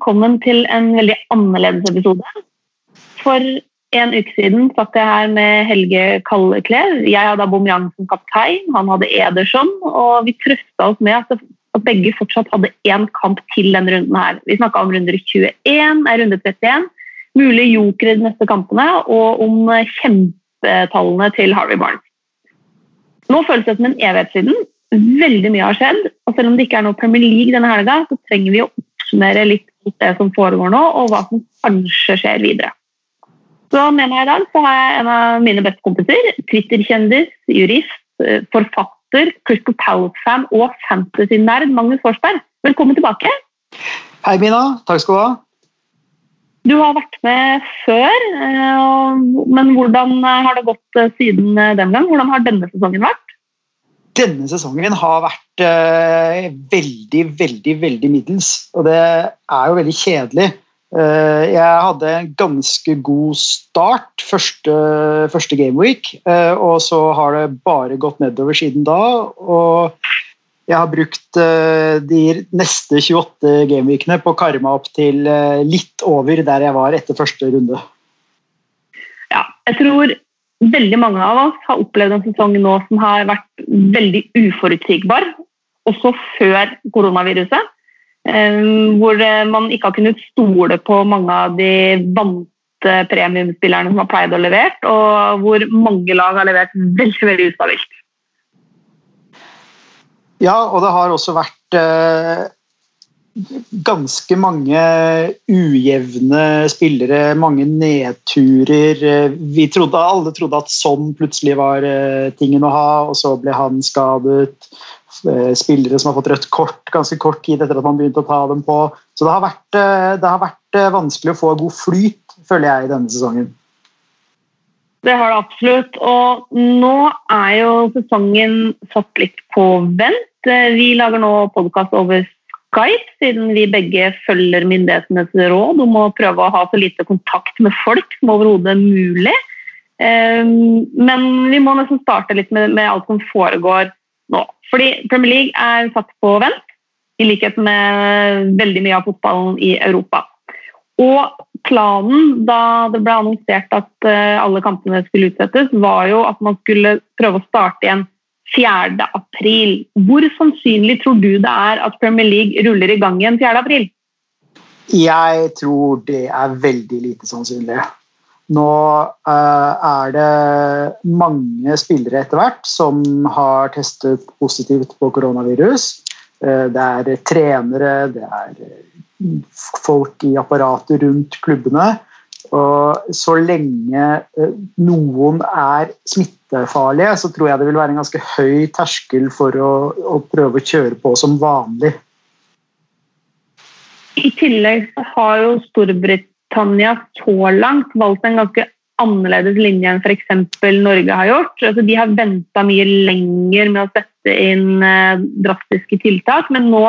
velkommen til en veldig annerledes episode. For en uke siden satt jeg her med Helge Kalleklev. Jeg hadde Aubameyang som kaptein, han hadde Ederson, og vi trøsta oss med at, begge fortsatt hadde én kamp til denne runden her. Vi snakka om runder 21, runde 31, mulige jokere de neste kampene, og om kjempetallene til Harvey Barnes. Nå føles det som en evighet siden. Veldig mye har skjedd, og selv om det ikke er noe Premier League denne helga, så trenger vi å oppsummere litt det som foregår nå, og hva som kanskje skjer videre. Så med meg i dag så har jeg en av mine beste kompiser. Twitter-kjendis, jurist, eh, forfatter, Crystal Palace-fan og fantasy-nerd Magnus Forsberg. Velkommen tilbake. Hei, Mina. Takk skal du ha. Du har vært med før, eh, men hvordan har det gått eh, siden den gang? Hvordan har denne sesongen vært? Denne sesongen har vært veldig, veldig, veldig middels. Og det er jo veldig kjedelig. Eh, jeg hadde en ganske god start første, første gameweek, eh, og så har det bare gått nedover siden da. Og jeg har brukt eh, de neste 28 gameweekene på å kare meg opp til litt over der jeg var etter første runde. Ja, jeg tror veldig mange av oss har opplevd en sesong nå som har vært veldig uforutsigbar, også før koronaviruset. Ehm, hvor eh, man ikke har kunnet stole på mange av de vante premiumspillerne som har pleid å levere, og hvor mange lag har levert veldig, veldig ustabilt. Ja, og det har også vært eh, ganske mange ujevne spillere, mange nedturer. Vi trodde, alle trodde at sånn plutselig var eh, tingen å ha, og så ble han skadet. Eh, spillere som har fått rødt kort ganske kort tid etter at man begynte å ta dem på. Så det har vært, eh, det har vært vanskelig å få god flyt, føler jeg, i denne sesongen. Det har det absolutt. Og nå er jo sesongen satt litt på vent. Vi lager nå podkast over Skype, siden vi begge følger myndighetenes råd om å prøve å ha så lite kontakt med folk som overhodet mulig. Men vi må nesten starte litt med, med alt som foregår nå. Fordi Premier League er satt på vent, i likhet med veldig mye av fotballen i Europa. Og planen da det ble annonsert at eh, alle kampene skulle utsettes, var jo at man skulle prøve å starte igjen 4. april. Hvor sannsynlig tror du det er at Premier League ruller i gang igjen 4. april? Jeg tror det er veldig lite sannsynlig. Nå uh, er det mange spillere etter hvert som har testet positivt på koronavirus. Uh, det er trenere, det er eh, folk i apparatet rundt klubbene. Og så lenge uh, noen er smittefarlige, så tror jeg det vil være en ganske høy terskel for å, å prøve å kjøre på som vanlig. I tillegg har jo Storbritannia så langt valgt en ganske annerledes linje enn f.eks. Norge har gjort. Altså, de har venta mye lenger med å sette inn eh, drastiske tiltak, men nå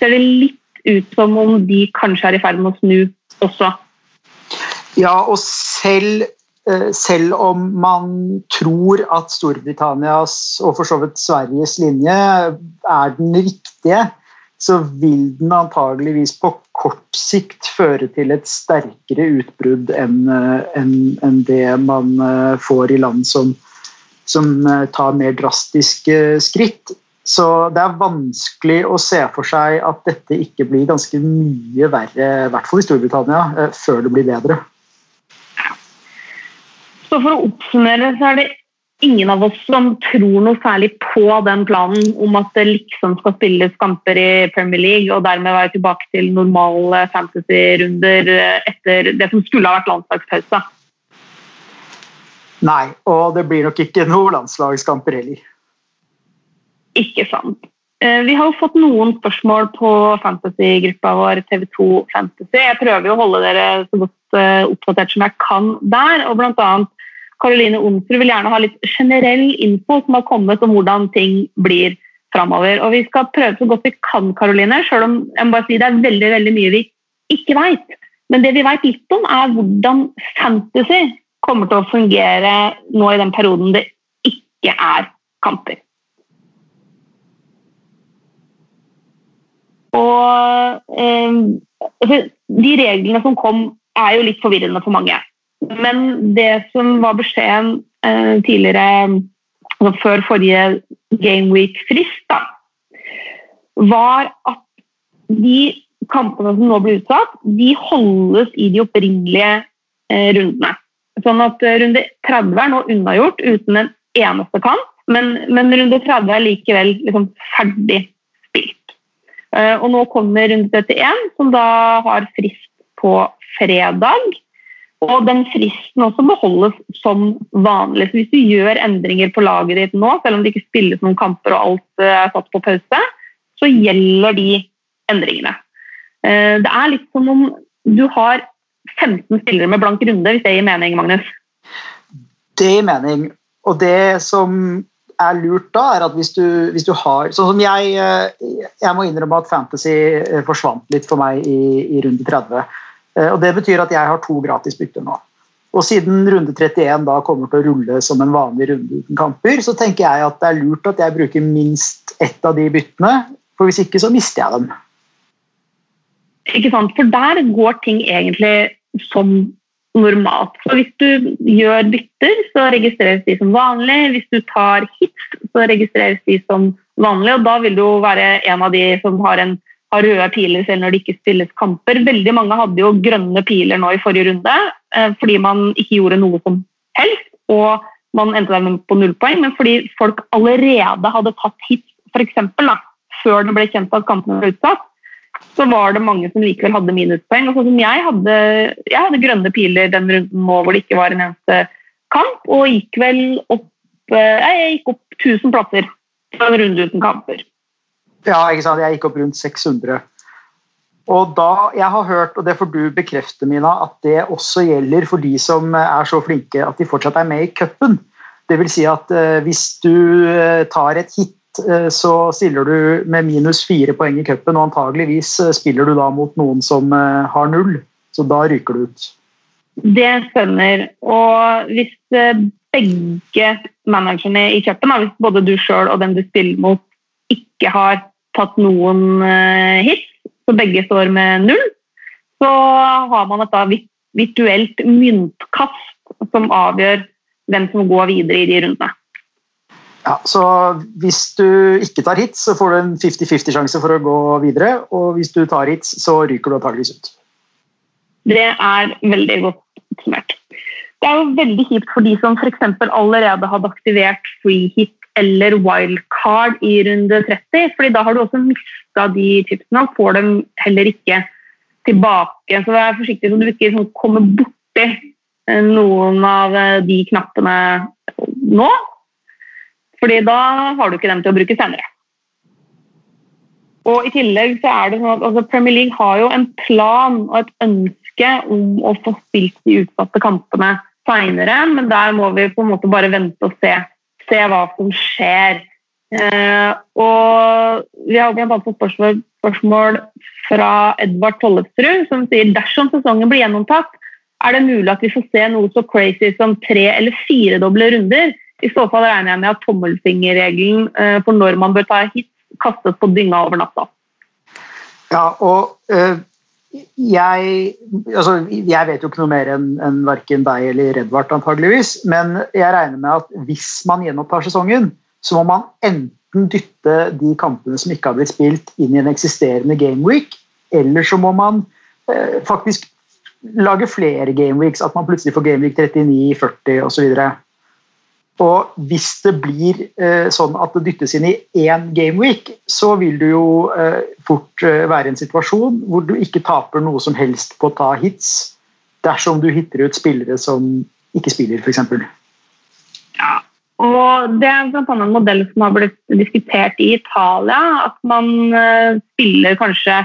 ser det litt ut som om de kanskje er i ferd med å snu også. Ja, og selv, eh, selv om man tror at Storbritannias og for så vidt Sveriges linje er den riktige, så vil den antageligvis på kort sikt føre til et sterkere utbrudd enn en, eh, en det man eh, får i land som, som tar mer drastiske skritt. Så det er vanskelig å se for seg at dette ikke blir ganske mye verre, i hvert fall i Storbritannia, før det blir bedre. Så For å oppsummere så er det ingen av oss som tror noe særlig på den planen om at det liksom skal spilles kamper i Premier League og dermed være tilbake til normale fantasy-runder etter det som skulle ha vært landslagspause. Nei, og det blir nok ikke noen landslagskamper heller. Ikke sant. Eh, vi har jo fått noen spørsmål på fantasy-gruppa vår TV2 Fantasy. Jeg prøver jo å holde dere så godt eh, oppdatert som jeg kan der. og blant annet Karoline Onsrud vil gjerne ha litt generell info som har kommet om hvordan ting blir framover. Og vi skal prøve så godt vi kan, Karoline, selv om jeg må bare si det er veldig, veldig mye vi ikke veit. Men det vi veit litt om, er hvordan fantasy kommer til å fungere nå i den perioden det ikke er kamper. Og eh, altså, De reglene som kom, er jo litt forvirrende for mange. Men det som var beskjeden eh, tidligere, altså før forrige Gameweek-frist, var at de kampene som nå blir utsatt, de holdes i de opprinnelige eh, rundene. Sånn at eh, runde 30 er nå unnagjort uten en eneste kamp, men, men runde 30 er likevel liksom ferdig spilt. Eh, og nå kommer runde 31, som da har frist på fredag. Og den fristen også beholdes som vanlig. Så hvis du gjør endringer på laget ditt nå, selv om det ikke spilles noen kamper og alt er satt på pause, så gjelder de endringene. Det er litt som om du har 15 spillere med blank runde, hvis det gir mening, Magnus? Det gir mening. Og det som er lurt da, er at hvis du, hvis du har Sånn som jeg eh, Jeg må innrømme at Fantasy eh, forsvant litt for meg i, i runde 30. Eh, og Det betyr at jeg har to gratis bytter nå. Og siden runde 31 da kommer til å rulle som en vanlig runde uten kamper, så tenker jeg at det er lurt at jeg bruker minst ett av de byttene, for hvis ikke så mister jeg dem. Ikke sant? For der går ting egentlig som normalt. Så Hvis du gjør bytter, så registreres de som vanlig. Hvis du tar hits, så registreres de som vanlig. og Da vil du være en av de som har, en, har røde piler selv når det ikke spilles kamper. Veldig mange hadde jo grønne piler nå i forrige runde eh, fordi man ikke gjorde noe som helst. og man endte der på null poeng, men fordi folk allerede hadde tatt hit, f.eks. før det ble kjent at kampene var utsatt, så var det mange som likevel hadde minuspoeng. Og sånn som jeg hadde, jeg hadde grønne piler den runden nå hvor det ikke var en eneste kamp, og gikk vel opp eh, Jeg gikk opp 1000 plasser på en runde uten kamper. Ja, ikke sant. Jeg gikk opp rundt 600. Og da, Jeg har hørt, og det får du bekrefte, Mina, at det også gjelder for de som er så flinke at de fortsatt er med i cupen. Dvs. Si at eh, hvis du uh, tar et hit Eh, så stiller du med minus fire poeng i cupen, og antageligvis eh, spiller du da mot noen som eh, har null. Så da ryker du ut. Det stemmer. Og hvis begge managerne i cupen, hvis både du sjøl og den du spiller mot, ikke har tatt noen hits, så begge står med null, så har man et virtuelt myntkast som avgjør hvem som går videre i de rundene. Ja, så Hvis du ikke tar hits, så får du en 50-50-sjanse for å gå videre. Og hvis du tar hits, så ryker du antakeligvis ut. Det er veldig godt oppsummert. Det er jo veldig kjipt for de som f.eks. allerede hadde aktivert free hit eller wildcard i runde 30, fordi da har du også mista de tipsene og får dem heller ikke tilbake. Så vær forsiktig så du ikke liksom kommer borti noen av de knappene nå. Fordi da har du ikke dem til å bruke senere. Og i tillegg så er det sånn at altså Premier League har jo en plan og et ønske om å få spilt de utsatte kampene seinere, men der må vi på en måte bare vente og se, se hva som skjer. Eh, og vi har bl.a. fått spørsmål, spørsmål fra Edvard Tollefsrud, som sier dersom sesongen blir gjennomtatt, er det mulig at vi får se noe så crazy som tre eller fire doble runder? I så fall regner jeg med at tommelfingerregelen eh, for når man bør ta hit, kastes på dynga over natta. Ja, og øh, jeg, altså, jeg vet jo ikke noe mer enn en verken deg eller Redvard, antageligvis, men jeg regner med at hvis man gjenopptar sesongen, så må man enten dytte de kampene som ikke har blitt spilt, inn i en eksisterende gameweek, eller så må man eh, faktisk lage flere gameweeks, at man plutselig får gameweek 39, 40 osv. Og hvis det blir eh, sånn at det dyttes inn i én gameweek, så vil du jo eh, fort eh, være i en situasjon hvor du ikke taper noe som helst på å ta hits, dersom du hitter ut spillere som ikke spiller, f.eks. Ja, og det er bl.a. en modell som har blitt diskutert i Italia. At man eh, spiller kanskje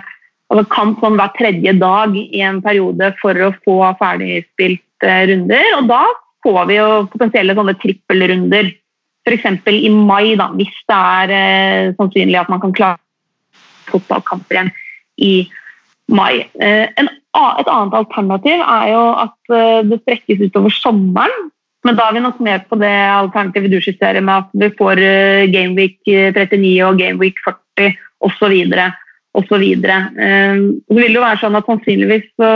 altså kamp sånn hver tredje dag i en periode for å få ferdigspilt eh, runder. og da får vi jo potensielle sånne trippelrunder. F.eks. i mai, da, hvis det er eh, sannsynlig at man kan klare fotballkamper igjen i mai. Eh, en, et annet alternativ er jo at eh, det strekkes utover sommeren. Men da er vi nok mer på det alternativet du skisserer med at vi får eh, Gameweek 39 og Gameweek 40 osv. så Eh, så vil det jo være sånn at sannsynligvis så,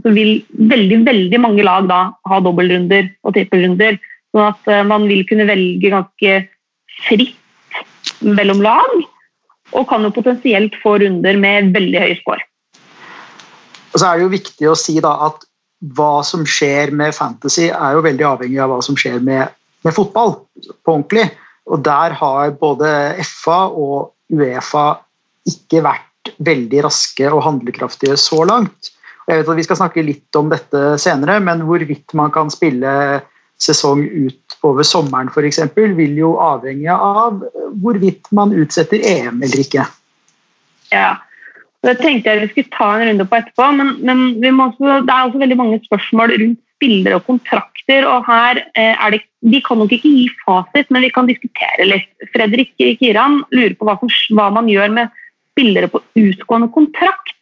så, vil veldig veldig mange lag da ha dobbeltrunder og trippelrunder. Sånn at eh, man vil kunne velge ganske fritt mellom lag, og kan jo potensielt få runder med veldig høy score. Og så er det jo viktig å si da at hva som skjer med fantasy, er jo veldig avhengig av hva som skjer med, med fotball på ordentlig. Og der har både FA og Uefa ikke vært veldig raske og handlekraftige så langt. Jeg vet at Vi skal snakke litt om dette senere, men hvorvidt man kan spille sesong ut over sommeren f.eks., vil jo avhenge av hvorvidt man utsetter EM eller ikke. Ja, det tenkte jeg vi skulle ta en runde på etterpå, men, men også, det er også veldig mange spørsmål rundt spillere og kontrakter. og her eh, er det, Vi kan nok ikke gi fasit, men vi kan diskutere litt. Fredrik Kiran lurer på hva, hva man gjør med spillere på utgående kontrakt.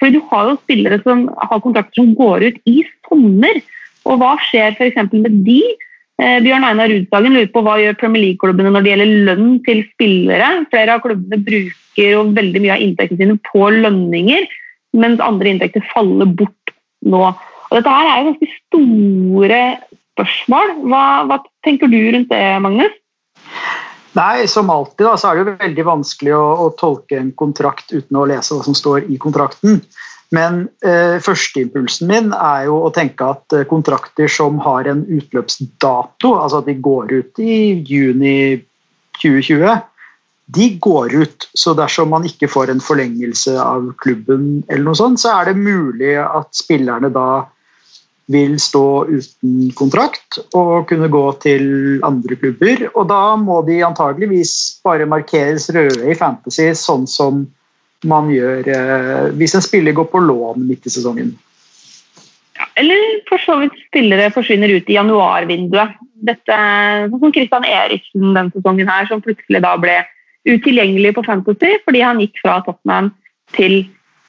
Fordi du har jo spillere som har kontrakter som går ut i sommer. Og hva skjer f.eks. med de? Eh, Bjørn Einar Rudsagen lurer på hva gjør Premier League-klubbene når det gjelder lønn til spillere. Flere av klubbene bruker jo veldig mye av inntektene sine på lønninger, mens andre inntekter faller bort nå. Og dette her er jo ganske store spørsmål. Hva, hva tenker du rundt det, Magnus? Nei, Som alltid da, så er det jo veldig vanskelig å, å, tolke en kontrakt uten å lese hva som står i kontrakten. Men eh, førsteimpulsen min er jo å tenke at eh, kontrakter som har en utløpsdato, altså at de går ut i juni 2020, de går ut. Så dersom man ikke får en forlengelse av klubben, eller noe sånt, så er det mulig at spillerne da vil stå uten kontrakt og kunne gå til andre klubber. Og da må de antageligvis bare markeres røde i Fantasy, sånn som man gjør eh, hvis en spiller går på lån midt i sesongen. Ja, eller for så vidt spillere forsvinner ut i januarvinduet. Dette, sånn som Christian Eriksen denne sesongen her, som plutselig da ble utilgjengelig på Fantasy fordi han gikk fra Tottenham til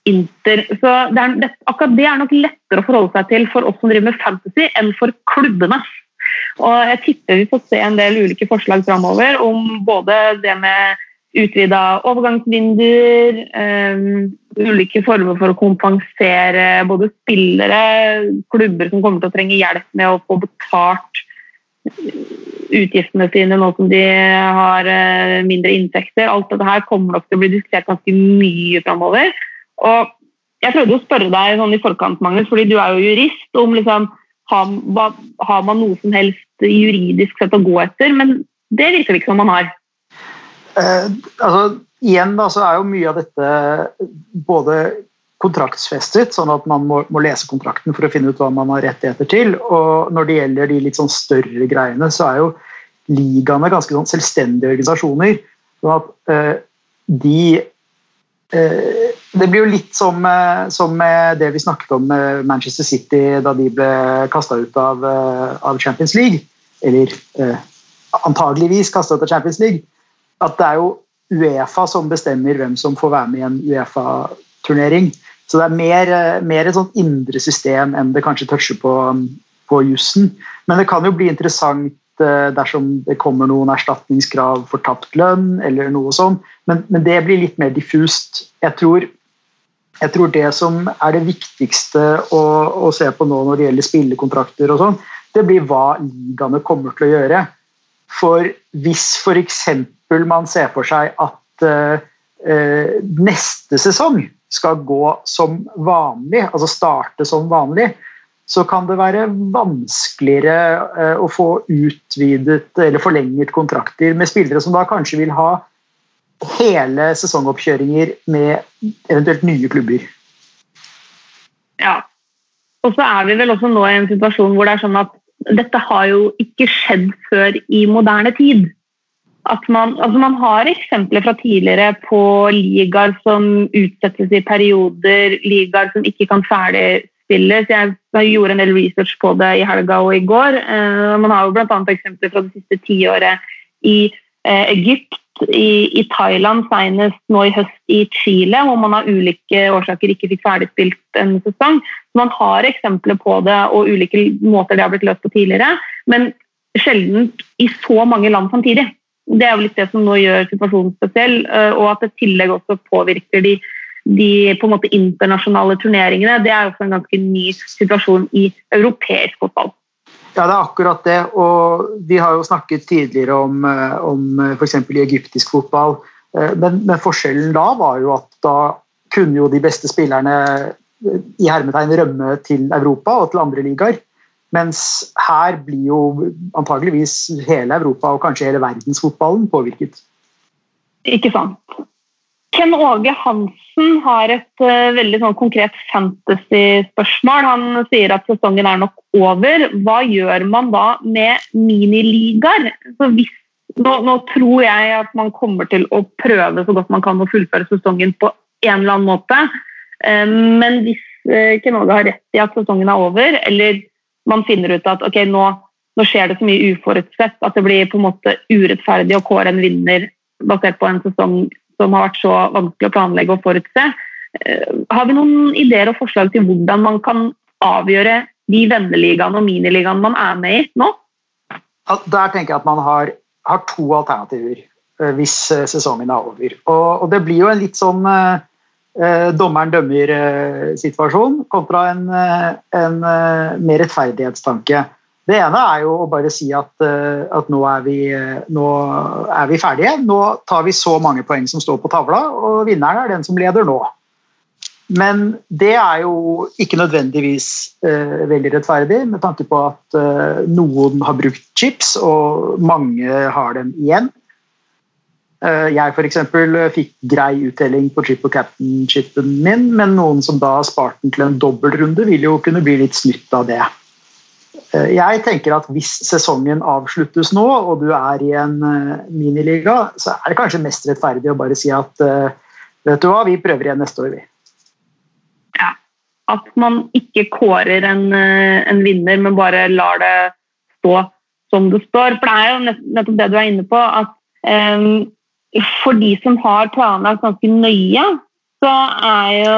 Inter. Så det er, det, akkurat det er nok lettere å forholde seg til for oss som driver med fantasy, enn for klubbene. Og jeg tipper vi får se en del ulike forslag framover om både det med utvida overgangsvinduer, um, ulike former for å kompensere både spillere, klubber som kommer til å trenge hjelp med å få betalt utgiftene sine nå som de har uh, mindre inntekter. Alt dette her kommer nok til å bli diskutert ganske mye framover. Og jeg prøvde å spørre deg sånn i forkant, Magnus, fordi du er jo jurist, om liksom, har, har, man noe som helst juridisk sett å gå etter, men det virker det ikke som man har. Eh, altså, igjen da, så er jo mye av dette både kontraktsfestet, sånn at man må, må, lese kontrakten for å finne ut hva man har rettigheter til. Og når det gjelder de litt sånn større greiene, så er jo ligaene ganske sånn selvstendige organisasjoner. sånn at eh, de eh, det blir jo litt som, eh, som, det vi snakket om med Manchester City da de ble kasta ut av, eh, av, Champions League. Eller eh, antageligvis kasta ut av Champions League. At det er jo Uefa som bestemmer hvem som får være med i en Uefa-turnering. Så det er mer, eh, mer, et sånt indre system enn det kanskje toucher på, på jussen. Men det kan jo bli interessant dersom det kommer noen erstatningskrav for tapt lønn eller noe sånt. Men, men det blir litt mer diffust. Jeg tror jeg tror det som er det viktigste å, å se på nå når det gjelder spillekontrakter, og sånn, det blir hva ligaene kommer til å gjøre. For hvis f.eks. man ser for seg at uh, uh, neste sesong skal gå som vanlig, altså starte som vanlig, så kan det være vanskeligere uh, å få utvidet eller forlenget kontrakter med spillere som da kanskje vil ha hele sesongoppkjøringer med eventuelt nye klubber. Ja. Og så er vi vel også nå i en situasjon hvor det er sånn at dette har jo ikke skjedd før i moderne tid. At man, altså man har eksempler fra tidligere på ligaer som utsettes i perioder, ligaer som ikke kan ferdigstilles. Jeg, gjorde en del research på det i helga og i går. Uh, man har jo bl.a. eksempler fra det siste tiåret i uh, Egypt i, i Thailand, senest nå i høst i Chile, hvor man av ulike årsaker ikke fikk ferdigspilt en sesong. Man har eksempler på det og ulike måter det har blitt løst på tidligere, men sjelden i så mange land samtidig. Det er jo litt det som nå gjør situasjonen spesiell, eh, og at det i tillegg også påvirker de de på en måte internasjonale turneringene. Det er også en ganske ny situasjon i europeisk fotball. Ja, det er akkurat det. Og vi har jo snakket tidligere om, eh, om f.eks. i egyptisk fotball. Eh, men, men, forskjellen da var jo at da kunne jo de beste spillerne i hermetegn rømme til Europa og til andre ligaer. Mens her blir jo antageligvis hele Europa og kanskje hele verdensfotballen påvirket. Ikke sant. Ken Åge Hansen har et uh, veldig sånn, konkret fantasy-spørsmål. Han sier at sesongen er nok over. Hva gjør man da med miniligaer? Nå, nå, tror jeg at man kommer til å prøve så godt man kan å fullføre sesongen på en eller annen måte. Uh, men hvis uh, Ken Åge har rett i at sesongen er over, eller man finner ut at ok, nå, nå skjer det så mye uforutsett at det blir på en måte urettferdig å kåre en vinner basert på en sesong som har vært så vanskelig å planlegge og forutse. Eh, har vi noen ideer og forslag til hvordan man kan avgjøre de venneligaene og miniligaene man er med i nå? Der tenker jeg at man har, har to alternativer eh, hvis eh, sesongen er over. Og, og, det blir jo en litt sånn eh, dommeren dømmer-situasjon kontra en, en, mer rettferdighetstanke. Det ene er jo å bare si at, eh, at nå, er vi, nå, er vi, ferdige. Nå tar vi så mange poeng som står på tavla, og vinneren er den som leder nå. Men det er jo ikke nødvendigvis eh, veldig rettferdig, med tanke på at eh, noen har brukt chips, og mange har dem igjen. Eh, jeg f.eks. fikk grei uttelling på triple captain-chipen min, men noen som da har spart den til en dobbeltrunde, vil jo kunne bli litt snytt av det. Eh, jeg tenker at Hvis sesongen avsluttes nå, og du er i en eh, miniliga, så er det kanskje mest rettferdig å bare si at eh, vet du hva, vi prøver igjen neste år, vi. Ja, At man ikke kårer en, en vinner, men bare lar det stå som det står. For det er jo nettopp det du er inne på, at um, for de som har planlagt ganske nøye, så er jo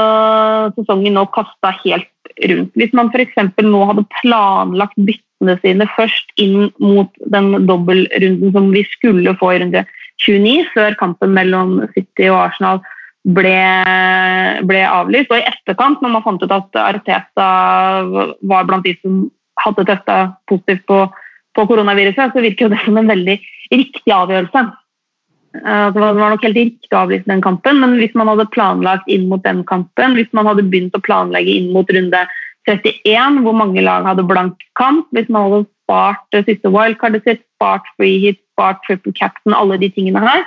sesongen nå kasta helt rundt. Hvis man f.eks. nå hadde planlagt byttene sine først inn mot den dobbeltrunden som vi skulle få i runde 29, før kampen mellom City og Arsenal ble, ble avlyst, og i etterkant, når man fant ut at Arteta var blant de som hadde testa positivt på, på koronaviruset, så virker det som en veldig riktig avgjørelse. Eh, det var nok helt riktig å avlyse den kampen, men hvis man hadde planlagt inn mot den kampen, hvis man hadde begynt å planlegge inn mot runde 31, hvor mange lag hadde blank kamp, hvis man hadde spart siste wildcardet sitt, spart free hit, spart triple captain, alle de tingene her,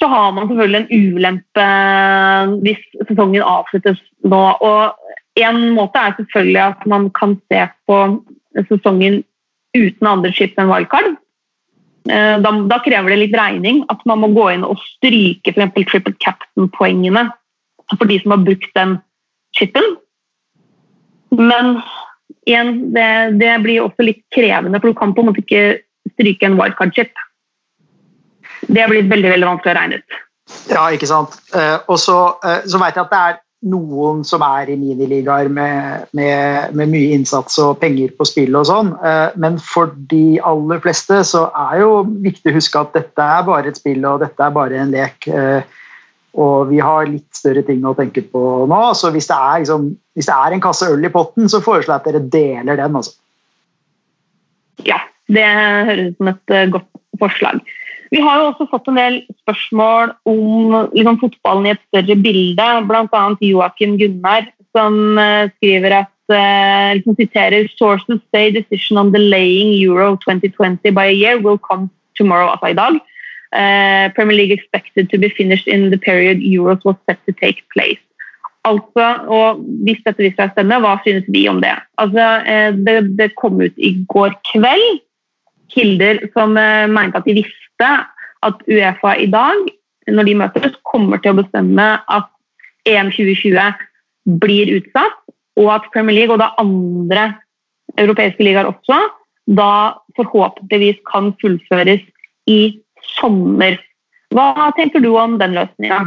så har man selvfølgelig en ulempe hvis sesongen avsluttes nå. Og en måte er selvfølgelig at man kan se på sesongen uten andre skift enn wildcard. Eh, da, da, krever det litt regning. At man må gå inn og stryke f.eks. triple captain-poengene for de som har brukt den chipen. Men igjen, det, det, blir også litt krevende, for du kan på en måte ikke stryke en wildcard-chip. Det blir veldig veldig vanskelig å regne ut. Ja, ikke sant. Eh, og så, eh, så vet jeg at det er noen som er i miniligaer med, med, med, mye innsats og penger på spill og sånn. Eh, men for de aller fleste så er jo viktig å huske at dette er bare et spill og dette er bare en lek. Eh, og vi har litt større ting å tenke på nå. Så hvis det er, liksom, hvis det er en kasse øl i potten, så foreslår jeg at dere deler den. Altså. Ja, det høres ut som et eh, godt forslag. Vi har jo også fått en del spørsmål om liksom, fotballen i et større bilde. Bl.a. Joakim Gunnar, som uh, skriver at uh, liksom siterer Sources say decision on delaying Euro 2020 by a year will come tomorrow, altså i dag. Uh, Premier League expected to be finished in the period Euros was set to take place. Altså, og Hvis dette viser seg å stemme, hva synes vi om det? Altså, det, det kom ut i går kveld kilder som mente at de visste vite at Uefa i dag, når de møtes, kommer til å bestemme at EM 2020 blir utsatt, og at Premier League og da andre europeiske ligaer også da forhåpentligvis kan fullføres i sommer. Hva tenker du om den løsninga?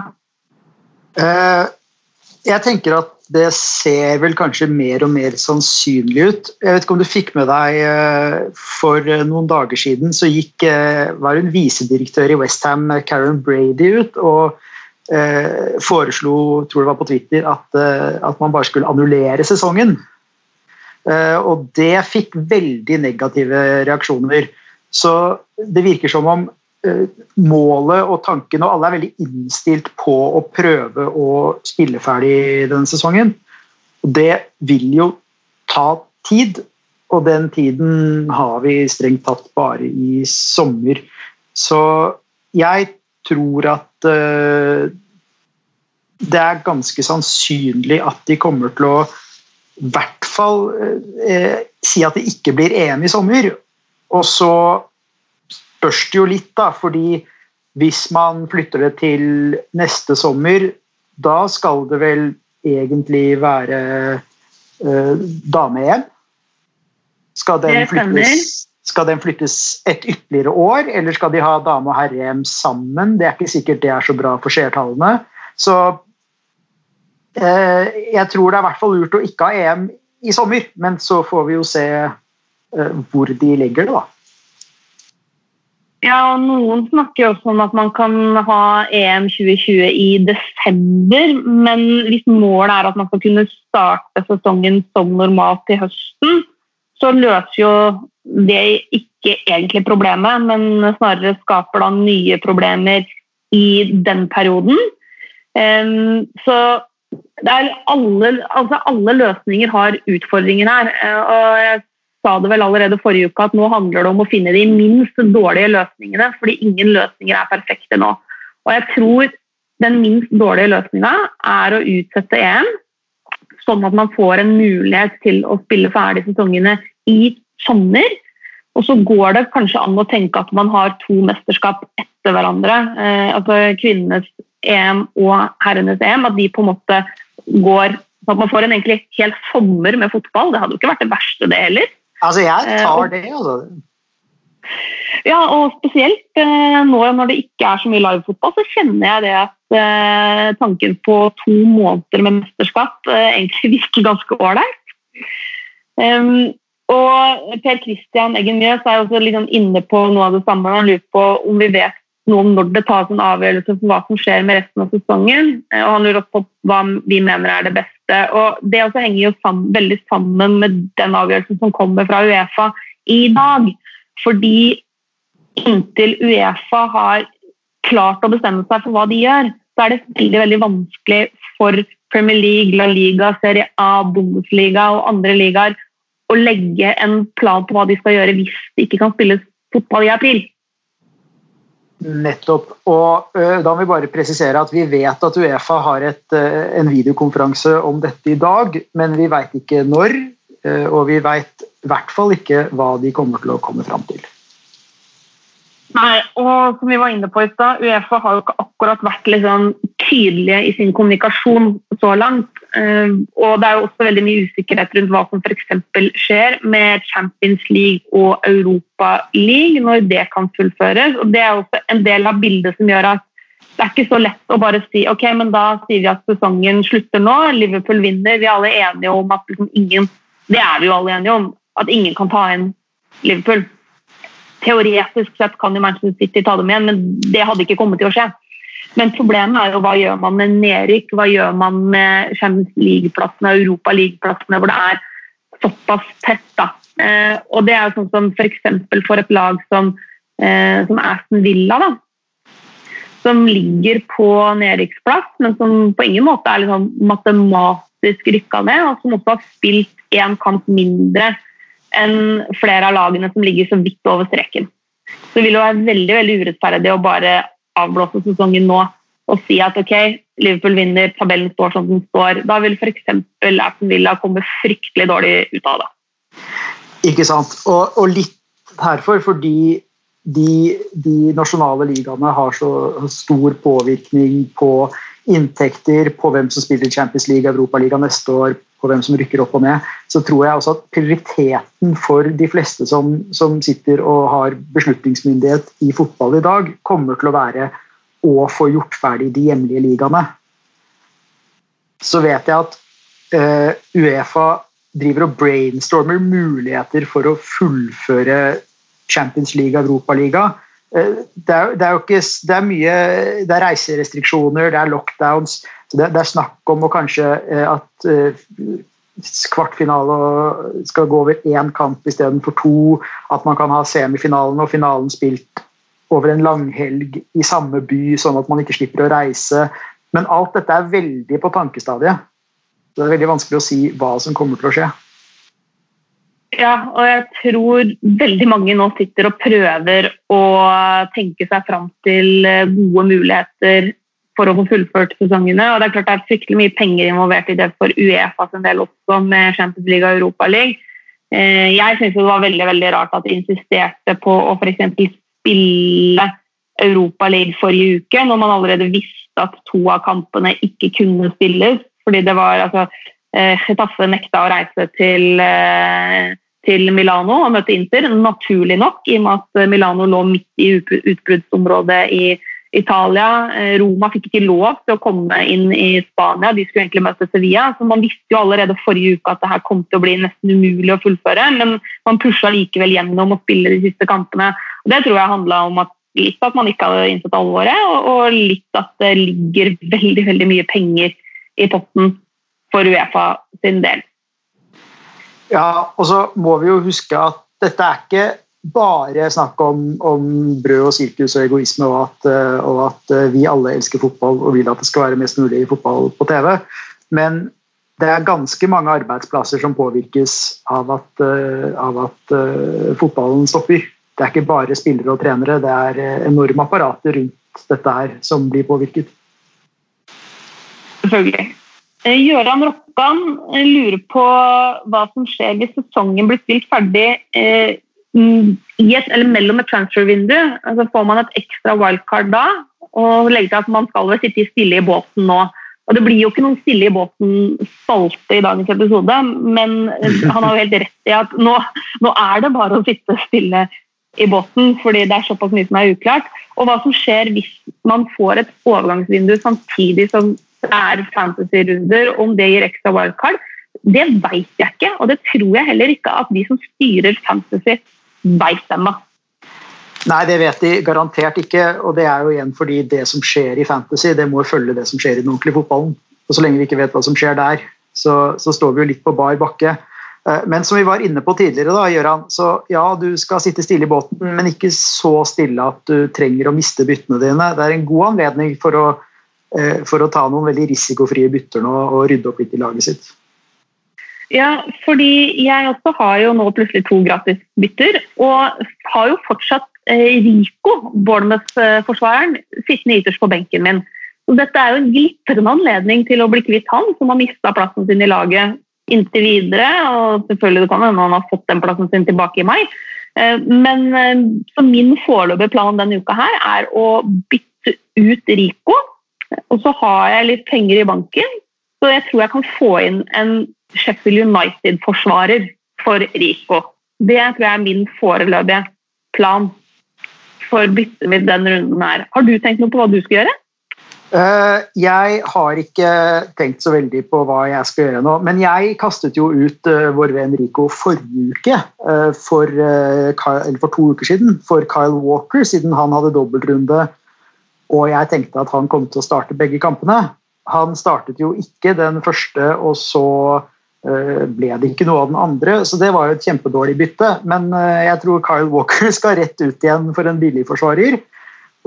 Eh, jeg tenker at det ser vel kanskje mer og mer sannsynlig ut. Jeg vet ikke om du fikk med deg eh, For noen dager siden så gikk, eh, var hun visedirektør i Westham, Karen Brady, ut og eh, foreslo, tror det var på Twitter, at, eh, at man bare skulle annullere sesongen. Eh, og det fikk veldig negative reaksjoner. Så det virker som om eh, målet og tanken, og alle er veldig innstilt på å prøve å spille ferdig denne sesongen. Og det vil jo ta tid, og den tiden har vi strengt tatt bare i sommer. Så jeg tror at uh, det er ganske sannsynlig at de kommer til å i hvert fall uh, si at de ikke blir EM i sommer. Og så spørs det jo litt, da, fordi hvis man flytter det til neste sommer, da skal det vel egentlig være eh, dame-EM. Skal den flyttes skal den flyttes et ytterligere år, eller skal de ha dame- og herre-EM sammen? Det er ikke sikkert det er så bra for seertallene. Så eh, jeg tror det er i hvert fall lurt å ikke ha EM i sommer, men så får vi jo se eh, hvor de legger det, da. Ja, og Noen snakker også om at man kan ha EM 2020 i desember. Men hvis målet er at man skal kunne starte sesongen som normalt til høsten, så løser jo det ikke egentlig problemet, men snarere skaper da nye problemer i den perioden. Så det er alle, altså alle løsninger har utfordringer her. Eh, og jeg sa det vel allerede forrige uke at nå handler det om å finne de minst dårlige løsningene, fordi ingen løsninger er perfekte nå. Og jeg tror den minst dårlige løsninga er å utsette EM, sånn at man får en mulighet til å spille ferdig sesongene i sommer. Og så går det kanskje an å tenke at man har to mesterskap etter hverandre. Eh, altså kvinnenes EM og herrenes EM. At de på en måte går At man får en egentlig hel sommer med fotball. Det hadde jo ikke vært det verste, det heller. Altså, jeg tar eh, det, altså. Ja, og spesielt eh, nå når det ikke er så mye livefotball, så kjenner jeg det at eh, tanken på to måneder med mesterskap egentlig virker ganske ålreit. Um, og Per Christian Eggen Mjøs er også liksom inne på noe av det samme. Han lurer på om vi vet noe om når det tas en avgjørelse for hva som skjer med resten av sesongen. Og han lurer også på hva vi mener er det beste. Og Det også henger jo sammen, veldig sammen med den avgjørelsen som kommer fra Uefa i dag. Fordi inntil Uefa har klart å bestemme seg for hva de gjør, så er det veldig, veldig vanskelig for Premier League, La Liga, Serie A, Bundesliga og andre ligaer å legge en plan på hva de skal gjøre hvis det ikke kan spilles fotball i april. Nettopp. Og uh, da må vi bare presisere at vi vet at Uefa har et, uh, en videokonferanse om dette i dag, men vi veit ikke når. Uh, og vi veit i hvert fall ikke hva de kommer til å komme fram til. Nei, og som vi var inne på i stad, Uefa har jo ikke akkurat vært liksom tydelige i sin kommunikasjon så langt. Eh, og det er jo også veldig mye usikkerhet rundt hva som f.eks. skjer med Champions League og Europa League, når det kan fullføres. Og det er også en del av bildet som gjør at det er ikke så lett å bare si ok, men da sier vi at sesongen slutter nå, Liverpool vinner. Vi er alle enige om at liksom ingen Det er vi jo alle enige om, at ingen kan ta inn Liverpool. Teoretisk sett kan jo Manchester City ta dem igjen, men det hadde ikke kommet til å skje. Men problemet er jo hva gjør man med nedrykk, hva gjør man med Champions League-plassene, Europa League-plassene, hvor det er såpass tett. da. Eh, og det er jo sånn som f.eks. For, for et lag som, eh, som Aston Villa, da, som ligger på nedrykksplass, men som på ingen måte er liksom matematisk rykka ned, og som også har spilt én kamp mindre enn flere av lagene som ligger så vidt over streken. Så det vil jo være veldig veldig urettferdig å bare avblåse sesongen nå og si at ok, Liverpool vinner, tabellen står som den står. Da vil f.eks. Aston Villa komme fryktelig dårlig ut av det. Ikke sant. Og, og litt herfor fordi de, de, nasjonale ligaene har så stor påvirkning på inntekter, på hvem som spiller Champions League, Europaliga neste år, på hvem som rykker opp og ned, så tror jeg også at prioriteten for de fleste som, som sitter og har beslutningsmyndighet i fotball i dag, kommer til å være å få gjort ferdig de hjemlige ligaene. Så vet jeg at uh, Uefa driver og brainstormer muligheter for å fullføre Champions League Europaliga. det er, det er, Det er mye Det er reiserestriksjoner, det er lockdowns. Det, det er snakk om å kanskje at kvartfinale skal gå over én kamp istedenfor to. At man kan ha semifinalen og finalen spilt over en langhelg i samme by, sånn at man ikke slipper å reise. Men alt dette er veldig på tankestadiet. Det er veldig vanskelig å si hva som kommer til å skje. Ja, og jeg tror veldig mange nå sitter og prøver å tenke seg fram til eh, gode muligheter for å få fullført sesongene. Og det er klart det er fryktelig mye penger involvert i det for Uefa sin del også, med Champions League og Europa League. Eh, jeg syns det var veldig veldig rart at de insisterte på å f.eks. spille Europa League forrige uke, når man allerede visste at to av kampene ikke kunne spilles. Fordi det var altså Chetaffe nekta å reise til, eh, til Milano og møte Inter, naturlig nok, i og med at Milano lå midt i utbruddsområdet i Italia. Eh, Roma fikk ikke lov til å komme inn i Spania, de skulle egentlig møte Sevilla. så Man visste jo allerede forrige uke at det her kom til å bli nesten umulig å fullføre, men man pusha likevel gjennom å spille de siste kampene. Og det tror jeg handla om at litt at man ikke hadde innsett alvoret, og litt at det ligger veldig, veldig mye penger i potten for Uefa sin del. Ja, og så må vi jo huske at dette er ikke bare snakk om, om brød og sirkus og egoisme, og at, eh, og at, eh, vi alle elsker fotball og vil at det skal være mest mulig fotball på TV. Men det er ganske mange arbeidsplasser som påvirkes av at, eh, av at fotballen stopper. Det er ikke bare spillere og trenere, det er enorme apparater rundt dette her som blir påvirket. Selvfølgelig. Gøran Rokkan lurer på hva som skjer hvis sesongen blir spilt ferdig i et, eller mellom et transfer-vindu. så får man et ekstra wildcard da, og legger til at man skal vel sitte stille i båten nå. Og Det blir jo ikke noen stille i båten-spalte i dagens episode, men han har jo helt rett i at nå, nå er det bare å sitte stille i båten, fordi det er såpass mye som er uklart. Og hva som skjer hvis man får et overgangsvindu samtidig som er fantasy-runder, om det gir ekstra wildcard, det veit jeg ikke. Og det tror jeg heller ikke at de som styrer fantasy, veit ennå. Nei, det vet de garantert ikke. Og det er jo igjen fordi det som skjer i fantasy, det må følge det som skjer i den ordentlige fotballen. Og så lenge vi ikke vet hva som skjer der, så, så står vi jo litt på bar bakke. Eh, men som vi var inne på tidligere, da, Gjøran, så ja, du skal sitte stille i båten, men ikke så stille at du trenger å miste byttene dine. Det er en god anledning for å Eh, for å ta noen veldig risikofrie bytter nå og rydde opp litt i laget sitt. Ja, fordi jeg også har jo nå plutselig to gratis bytter, og har jo fortsatt eh, Rico, Bournemouth-forsvareren, sittende ytterst på benken min. Så dette er jo en glitrende anledning til å bli kvitt han, som har mista plassen sin i laget inntil videre. Og selvfølgelig det kan hende han har fått den plassen sin tilbake i mai. Eh, men så min foreløpige plan denne uka her er å bytte ut Rico og så har jeg litt penger i banken, så jeg tror jeg kan få inn en Sheffield United-forsvarer for Rico. Det tror jeg er min foreløpige plan for byttet mitt den runden her. Har du tenkt noe på hva du skal gjøre? Uh, jeg har ikke tenkt så veldig på hva jeg skal gjøre nå. Men jeg kastet jo ut uh, vår venn Rico forrige uke, uh, for, for, to uker siden, for Kyle Walker, siden han hadde dobbeltrunde og jeg tenkte at han kom til å starte begge kampene. Han startet jo ikke den første, og så uh, ble det ikke noe av den andre, så det var jo et kjempedårlig bytte. Men uh, jeg tror Kyle Walker skal rett ut igjen for en billigforsvarer.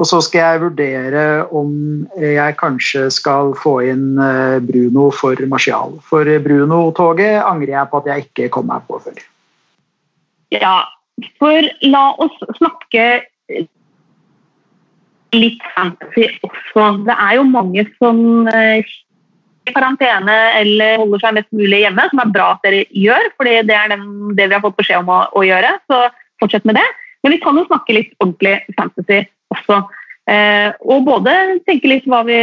Og så skal jeg vurdere om jeg kanskje skal få inn uh, Bruno for Martial. For Bruno-toget angrer jeg på at jeg ikke kom meg på før. Ja, for la oss snakke litt fantasy også. Det er jo mange som eh, i karantene eller holder seg mest mulig hjemme, som er bra at dere gjør, fordi det er den, det vi har fått beskjed om å, å, gjøre. Så fortsett med det. Men vi kan jo snakke litt ordentlig fantasy også. Eh, og både tenke litt hva vi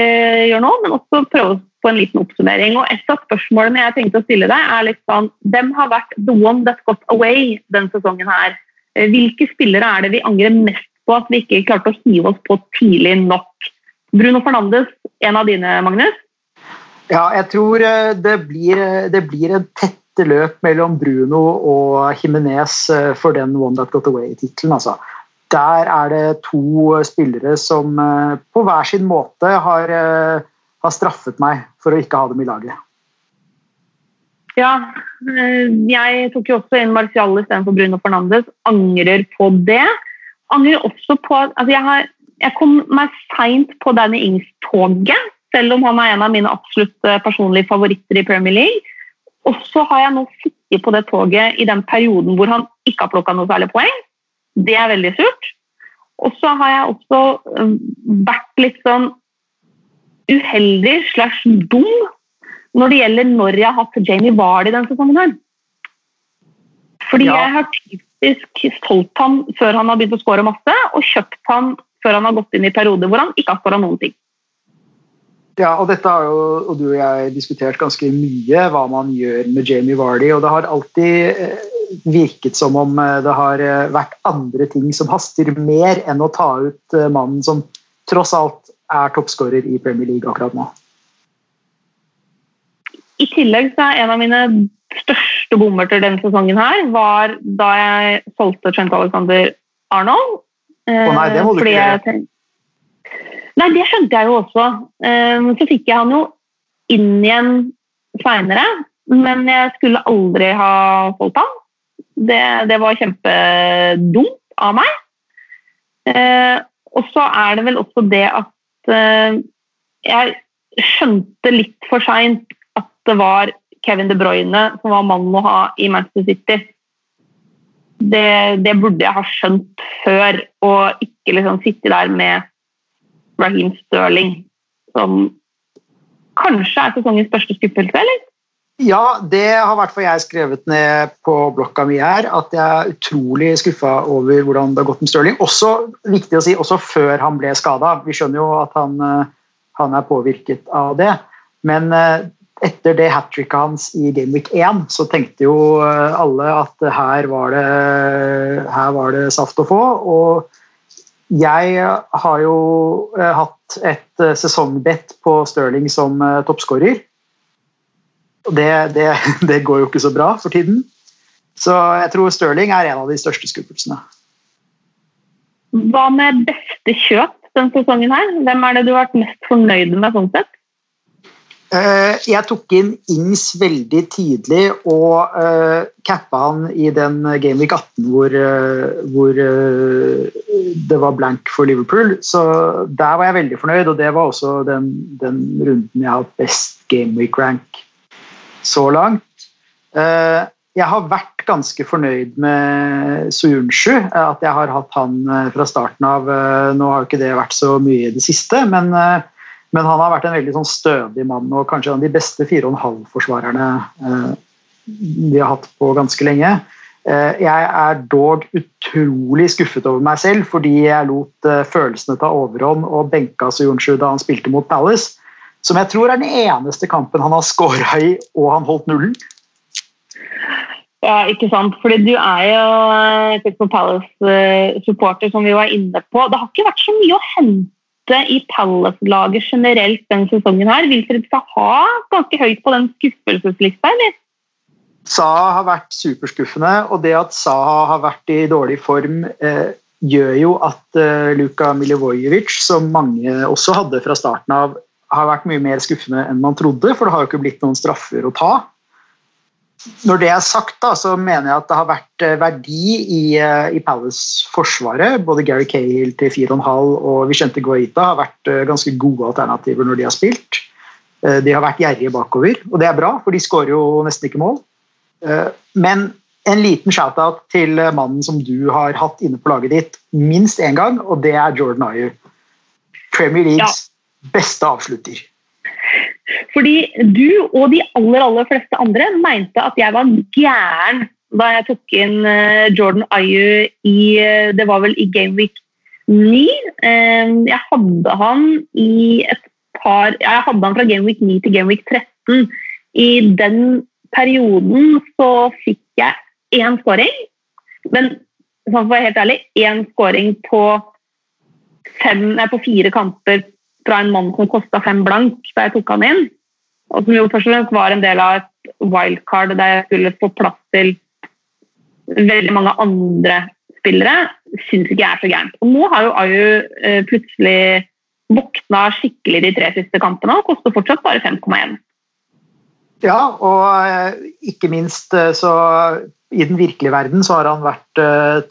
gjør nå, men også prøve på en liten oppsummering. Og Et av spørsmålene jeg tenkte å stille deg, er litt sånn Hvem har vært the one that got away denne sesongen her? Eh, hvilke spillere er det vi angrer mest på at vi ikke klarte å hive oss på tidlig nok. Bruno Fernandes, en av dine, Magnus? Ja, jeg tror eh, det blir, eh, det blir en tette løp mellom Bruno og Jimenez eh, for den One That Got Away-tittelen. Altså. der er det to spillere som på hver sin måte har, har straffet meg for å ikke ha dem i laget. Ja, jeg tok jo også inn Marcial istedenfor Bruno Fernandes. Angrer på det. Angrer også på altså jeg, har, jeg kom meg seint på Danny Ings-toget, selv om han er en av mine absolutt personlige favoritter i Premier League. Og så har jeg nå sittet på det toget i den perioden hvor han ikke har plukka noe særlig poeng. Det er veldig surt. Og så har jeg også um, vært litt sånn uheldig slash dum når det gjelder når jeg har hatt Jamie Vardy denne sesongen. her. Fordi ja. jeg har typisk solgt han før han har begynt å skåre masse, og kjøpt han før han har gått inn i perioder hvor han ikke har skåra noen ting. Ja, og dette har jo og du og jeg diskutert ganske mye, hva man gjør med Jamie Vardy. Og det har alltid eh, virket som om eh, det har eh, vært andre ting som haster mer enn å ta ut mannen som tross alt er toppskårer i Premier League akkurat nå. I tillegg så er en av mine største bommerter denne sesongen her, var da jeg solgte Trent Alexander Arnold. Å nei, det må du ikke gjøre. Nei, det skjønte jeg jo også. Ehm, så fikk jeg han jo inn igjen seinere, men jeg skulle aldri ha solgt han. Det, det var kjempedumt av meg. Ehm, og så er det vel også det at eh, jeg skjønte litt for seint at det var Kevin De Bruyne som var mannen å ha i Manchester City. Det, det burde jeg ha skjønt før, og ikke liksom sitte der med Raheem Sterling, som kanskje er sesongens største skuffelse, eller? Ja, det har i hvert fall jeg skrevet ned på blokka mi her. At jeg er utrolig skuffa over hvordan det har gått med Stirling. Også viktig å si, også før han ble skada. Vi skjønner jo at han, eh, han, er påvirket av det. Men eh, etter det hat tricket hans i Gameweek 1, så tenkte jo eh, alle at her var det, her var det saft å få. og jeg har jo eh, hatt et eh, sesongbett på Stirling som toppskårer. Det, det, det, går jo ikke så bra for tiden. Så jeg tror Stirling er en av de største skuffelsene. Hva med beste kjøp denne sesongen her? Hvem er det du har vært mest fornøyd med sånn sett? Eh, jeg tok inn Ings veldig tidlig og uh, cappa han i den Game Week 18 hvor, uh, hvor uh, det var blank for Liverpool. Så der var jeg veldig fornøyd, og det var også den, den runden jeg har hatt best Game Week rank så langt. jeg har vært ganske fornøyd med Suyunshu, at jeg har hatt han fra starten av. nå har jo ikke det vært så mye i det siste, men men han har vært en veldig sånn stødig mann og kanskje en av de beste 4,5-forsvarerne eh, vi har hatt på ganske lenge. Eh, jeg er dog utrolig skuffet over meg selv fordi jeg lot eh, følelsene ta overhånd og benka Sujonsju da han spilte mot Palace, som jeg tror er den eneste kampen han har scora i og han holdt nullen. Ja, ikke sant. Fordi du er jo eh, Palace-supporter, som vi var inne på. Det har ikke vært så mye å hente i Palace-laget generelt denne sesongen her. Wilfred Saha ganske høyt på den skuffelseslista, eller? Saha har vært superskuffende, og det at Saha har vært i dårlig form, eh, gjør jo at eh, Luka Milivojevic, som mange også hadde fra starten av, har vært mye mer skuffende enn man trodde, for det har jo ikke blitt noen straffer å ta når det er sagt, da, så mener jeg at det har vært eh, verdi i, eh, i Palace-forsvaret. Både Gary Cahill til 4,5 og Vicente Guaita har vært eh, ganske gode alternativer når de har spilt. De har vært gjerrige bakover, og det er bra, for de skårer jo nesten ikke mål. Men en liten shout-out til mannen som du har hatt inne på laget ditt minst én gang, og det er Jordan Ayer. Premier Leagues ja. beste avslutter. Fordi du og de aller, aller fleste andre mente at jeg var gæren da jeg tok inn eh, Jordan Ayu i eh, Det var vel i Game Week 9. Eh, jeg hadde han i et par Jeg hadde han fra Game Week 9 til Game Week 13. I den perioden så fikk jeg én scoring. Men for å være helt ærlig, én scoring på, fem, nei, på fire kamper fra en mann som kosta fem blank da jeg tok han inn. Og som jo først og fremst var en del av et wildcard der jeg skulle få plass til veldig mange andre spillere, syns ikke jeg er så gærent. Og nå har jo Ayu eh, plutselig våkna skikkelig de tre siste kampene og koster fortsatt bare 5,1. Ja, og eh, ikke minst eh, så i den virkelige verden så har han vært,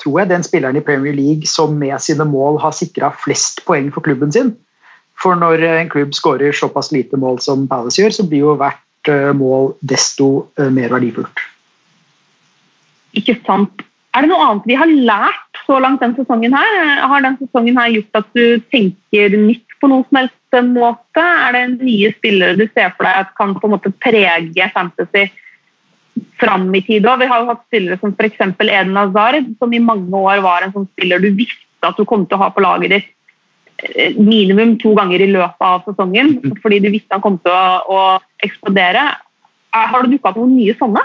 tror jeg, den spilleren i Premier League som med sine mål har sikra flest poeng for klubben sin. For når en klubb skårer såpass lite mål som Palace gjør, så blir jo hvert mål desto mer verdifullt. Ikke sant. Er det noe annet vi har lært så langt den sesongen her? Har den sesongen her gjort at du tenker nytt på noen som helst måte? Er det nye spillere du ser for deg at kan på en måte prege Fantasy fram i tid òg? Vi har jo hatt spillere som f.eks. Eden Hazard, som i mange år var en sånn spiller du visste at du kom til å ha på laget ditt eh, minimum to ganger i løpet av sesongen, mm. fordi du visste han kom til å, å eksplodere. Har det dukka opp noen nye sånne?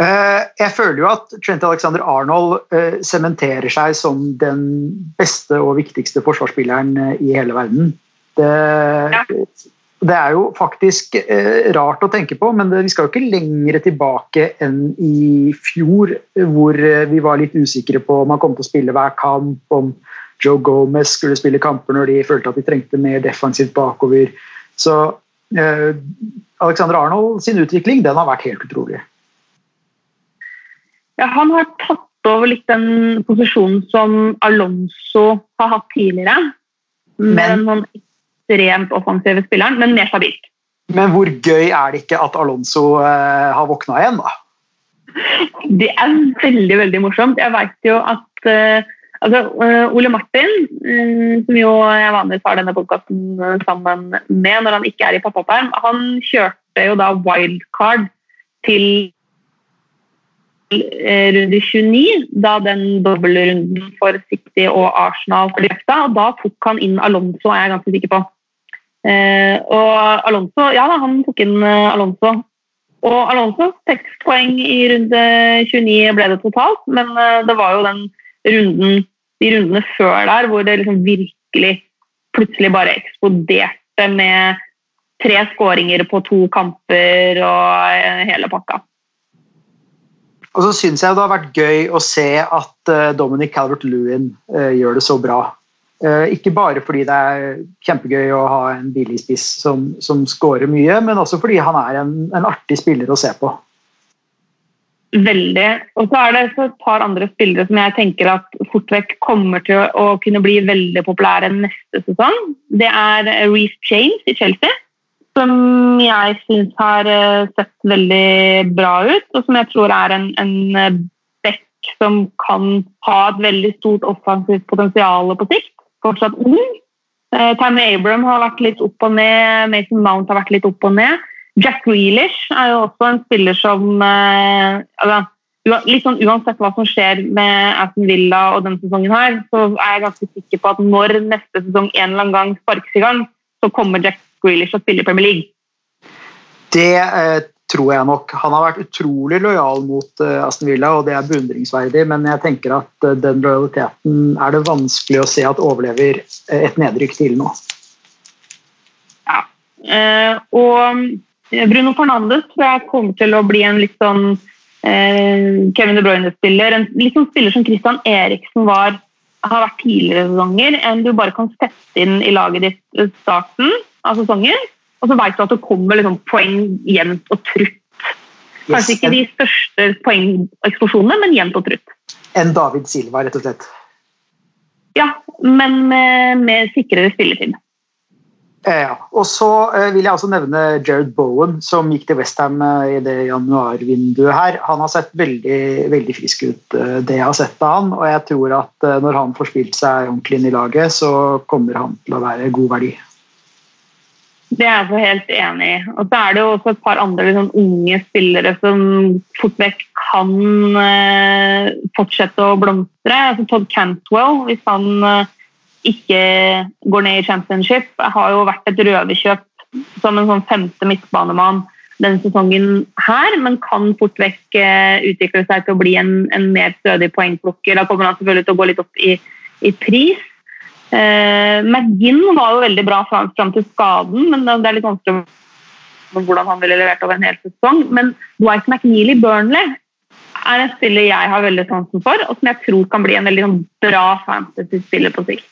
Eh, jeg føler jo at Trent Alexander Arnold eh, sementerer seg som den beste og viktigste forsvarsspilleren eh, i hele verden. Det, det er jo faktisk rart å tenke på, men vi skal jo ikke lenger tilbake enn i fjor, hvor vi var litt usikre på om han kom til å spille hver kamp, om Joe Gomez skulle spille kamper når de følte at de trengte mer defensivt bakover. Så Alexander Arnold sin utvikling den har vært helt utrolig. Ja, han har tatt over litt den posisjonen som Alonso har hatt tidligere. Men den ekstremt offensive spilleren, men mer stabilt. Men hvor gøy er det ikke at Alonso eh, har våkna igjen, da? Det er veldig veldig morsomt. Jeg vet jo at uh, altså, uh, Ole Martin, som jo jeg vanligvis har denne podkasten sammen med når han ikke er i pappaperm, han kjørte jo da wildcard til Eh, runde 29, da den dobbeltrunden for City og Arsenal forløpte. Og da tok han inn Alonso, er jeg ganske sikker på. Eh, og Alonso, ja da, han tok inn eh, Alonso. Og Alonso, seks poeng i runde 29 ble det totalt, men det var jo den runden, de rundene før der hvor det liksom virkelig plutselig bare eksploderte med tre skåringer på to kamper og hele pakka. Og så syns jeg det har vært gøy å se at uh, Dominic Calvert-Lewin uh, gjør det så bra. Ikke bare fordi det er kjempegøy å ha en billig spiss som, som scorer mye, men også fordi han er en, en artig spiller å se på. Veldig. Og så er det et par andre spillere som jeg tenker at fort vekk kommer til å kunne bli veldig populære neste sesong. Det er Reece James i Chelsea som jeg syns har eh, sett veldig bra ut, og som jeg tror er en, en eh, back som kan ha et veldig stort offensivt potensial på sikt. Fortsatt ung. Uh, Tammy Abram har vært litt opp og ned, Mason Mount har vært litt opp og ned. Jack Grealish er jo også en spiller som uh, altså, litt sånn Uansett hva som skjer med Aston Villa og denne sesongen, her, så er jeg ganske sikker på at når neste sesong en eller annen gang sparkes i gang, så kommer Jack Grealish å spille i Premier League? Det eh, tror jeg nok. Han har vært utrolig lojal mot eh, Aston Villa, og det er beundringsverdig, men jeg tenker at eh, den lojaliteten er det vanskelig å se at overlever eh, et nedrykk til nå. Ja, eh, og eh, Bruno Fernandes tror jeg kommer til å bli en litt sånn Kevin De Bruyne-spiller. En litt sånn spiller som Christian Eriksen var har vært tidligere sesonger, enn du bare kan sette inn i laget ditt starten av sesongen. Og så vet du at det kommer liksom poeng jevnt og trutt. Kanskje ikke de største poengeksplosjonene, men jevnt og trutt. En David Silva, rett og slett? Ja, men med, med sikrere spilletid. Ja, og så eh, vil jeg også nevne Jared Bowen, som gikk til Westham eh, i det januarvinduet her. Han har sett veldig, veldig frisk ut, eh, det jeg har sett av han. Og jeg tror at når han får spilt seg ordentlig inn i laget, så kommer han til å være god verdi. Det er jeg så helt enig i. Og så er det jo også et par andre liksom, unge spillere som fort vekk kan eh, fortsette å blomstre. Altså, Todd Cantwell, hvis han eh, ikke går ned i championship, har jo vært et røverkjøp som en sånn femte midtbanemann denne sesongen her, men kan fort vekk eh, utvikle seg til å bli en, en mer stødig poengplukker. Da kommer han selvfølgelig til å gå litt opp i, i pris. Eh, McGinn var jo veldig bra fram, fram til skaden, men det er litt vanskelig hvordan han ville levert over en hel sesong. Men Dwight McNeely Burnley er en spiller jeg har veldig sansen for, og som jeg tror kan bli en veldig sånn, bra fantasy-spiller på sikt.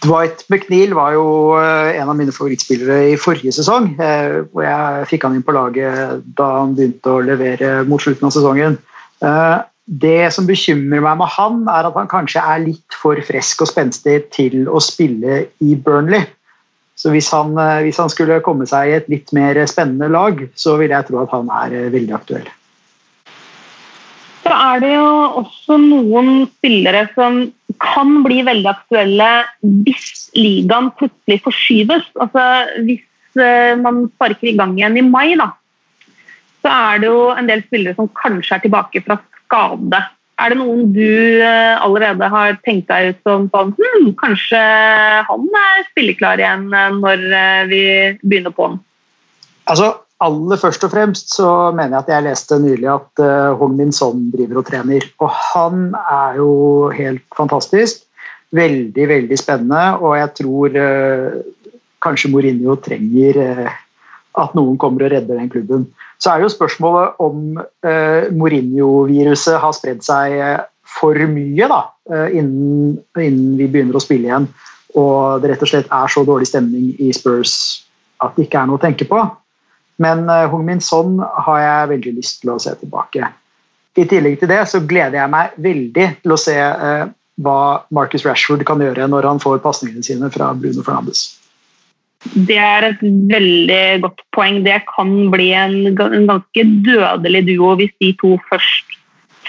Dwight McNeil var jo eh, en av mine favorittspillere i forrige sesong. Eh, hvor jeg fikk han inn på laget da han begynte å levere mot slutten av sesongen. Eh, det som bekymrer meg med han, er at han kanskje er litt for frisk og spenstig til å spille i Burnley. Så hvis han, hvis han skulle komme seg i et litt mer spennende lag, så vil jeg tro at han er veldig aktuell. Så er det jo også noen spillere som kan bli veldig aktuelle hvis ligaen plutselig forskyves. Altså hvis eh, man sparker i gang igjen i mai, da, så er det jo en del spillere som kanskje er tilbake fra skade. Er det noen du eh, allerede har tenkt deg ut som sånn hm, Kanskje han er spilleklar igjen eh, når vi begynner på den? Altså, aller først og fremst så mener jeg at jeg leste nylig at uh, Min Son driver og trener. Og han er jo helt fantastisk. Veldig, veldig spennende. Og jeg tror uh, kanskje Mourinho trenger uh, at noen kommer og redder den klubben. Så er jo spørsmålet om Mourinho-viruset har spredd seg for mye da, innen, innen vi begynner å spille igjen. Og det rett og slett er så dårlig stemning i Spurs at det ikke er noe å tenke på. Men Hung Min Son har jeg veldig lyst til å se tilbake. I tillegg til det så gleder jeg meg veldig til å se eh, hva Marcus Rashford kan gjøre når han får pasningene sine fra Bruno Fernandes. Det er et veldig godt poeng. Det kan bli en, en ganske dødelig duo hvis de to først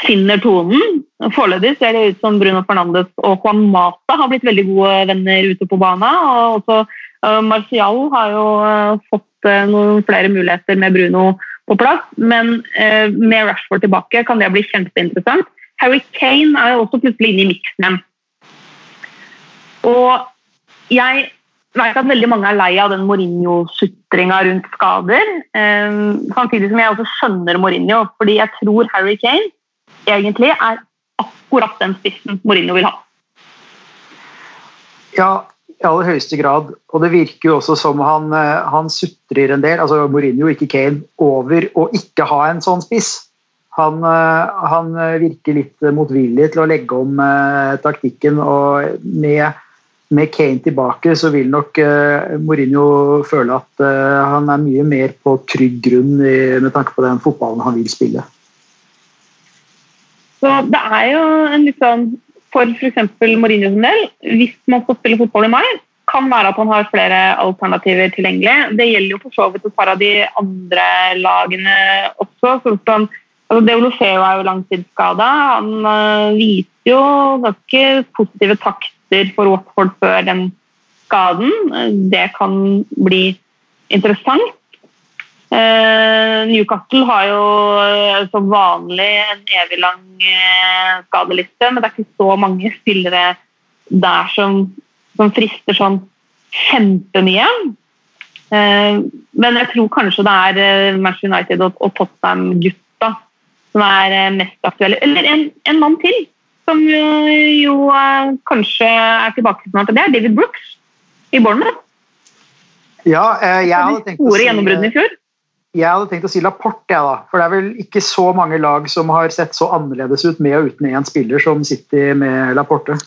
finner tonen. Foreløpig ser det ut som Bruno Fernandes og Juan Mata har blitt veldig gode venner ute på banen. og også uh, Martial har jo uh, Eh, noen flere muligheter med Bruno på plass. Men eh, med Rashford tilbake kan det bli kjempeinteressant. Harry Kane er jo også plutselig inne i miksen. Og jeg vet at veldig mange er lei av den Mourinho-sutringa rundt skader. Eh, samtidig som jeg også skjønner Mourinho, fordi jeg tror Harry Kane egentlig er akkurat den spissen Mourinho vil ha. Ja, i aller høyeste grad. Og det virker jo også som han, eh, han sutrer en del, altså Mourinho, ikke Kane, over å ikke ha en sånn spiss. Han, eh, han virker litt motvillig til å legge om eh, taktikken, og med, med, Kane tilbake så vil nok eh, Mourinho føle at eh, han er mye mer på trygg grunn i, med tanke på den fotballen han vil spille. Så det er jo en litt sånn for f.eks. Mourinho sin del, hvis man skal spille fotball i mai, kan være at han har flere alternativer tilgjengelig. Det gjelder jo for så vidt et par av de andre lagene også. sånn altså Deolofeo er jo langtidsskada. Han uh, viser jo ganske positive takter for Watford før den skaden. Det kan bli interessant. Uh, Newcastle har jo uh, som vanlig en evig lang uh, skadeliste, men det er ikke så mange spillere der som, som frister sånn kjempemye. men jeg tror kanskje det er Manchester United og, og Tottenham-gutta som er mest aktuelle. Eller en, en mann til, som jo kanskje er tilbake snart. Det er David Brooks i Bournemouth. Ja, jeg hadde tenkt å si i fjor. Jeg hadde tenkt å si Laporte, jeg da. For det er vel ikke så mange lag som har sett så annerledes ut med og uten én spiller som City med Laporte.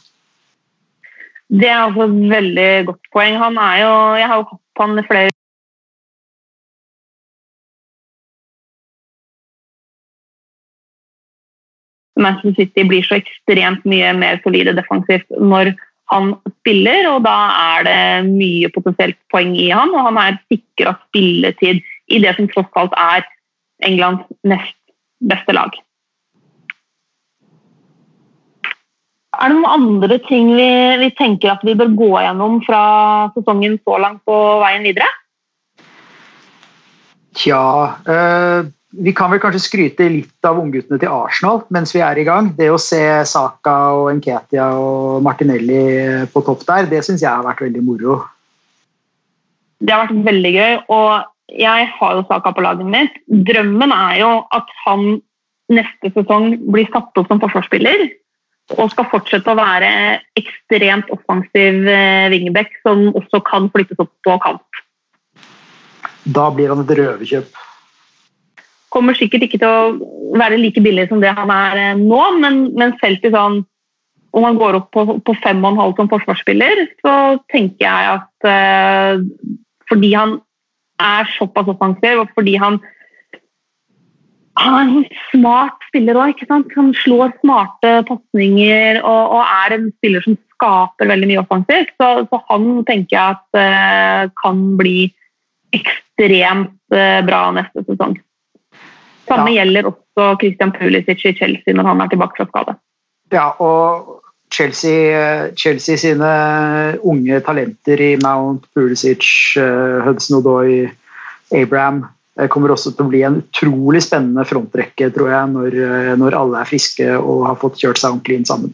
Det er altså et veldig godt poeng. Han er jo Jeg har jo hatt han i flere Manchester City blir så ekstremt mye mer solide defensivt når han spiller, og da er det mye potensielt poeng i han, og han er sikra spilletid i det som tross alt er Englands nest beste lag. Er det noen andre ting vi, vi, tenker at vi bør gå gjennom fra sesongen så langt på veien videre? Tja øh, Vi kan vel kanskje skryte litt av ungguttene til Arsenal mens vi er i gang. Det å se Saka og Nketia og Martinelli på topp der, det syns jeg har vært veldig moro. Det har vært veldig gøy. og jeg har jo Saka på laget mitt. Drømmen er jo at han neste sesong blir satt opp som forsvarsspiller og skal fortsette å være ekstremt offensiv eh, wingback som også kan flyttes opp på kant. Da blir han et røverkjøp. kommer sikkert ikke til å være like billig som det han er eh, nå, men, men selv til sånn om han går opp på, på fem og en halv som forsvarsspiller, så tenker jeg at eh, fordi han er såpass offensiv, og fordi han han er en smart spiller òg. Han slår smarte pasninger og, og, er en spiller som skaper veldig mye offensivt. Så, så han tenker jeg at uh, kan bli ekstremt uh, bra neste sesong. Samme ja. gjelder også Christian Pulisic i Chelsea når han er tilbake fra skade. Ja, og Chelsea, Chelsea sine unge talenter i Mount, Pulisic, uh, Hudson Odoi, Abraham kommer også til å bli en utrolig spennende frontrekke tror jeg, når, når alle er friske og har fått kjørt seg ordentlig inn sammen.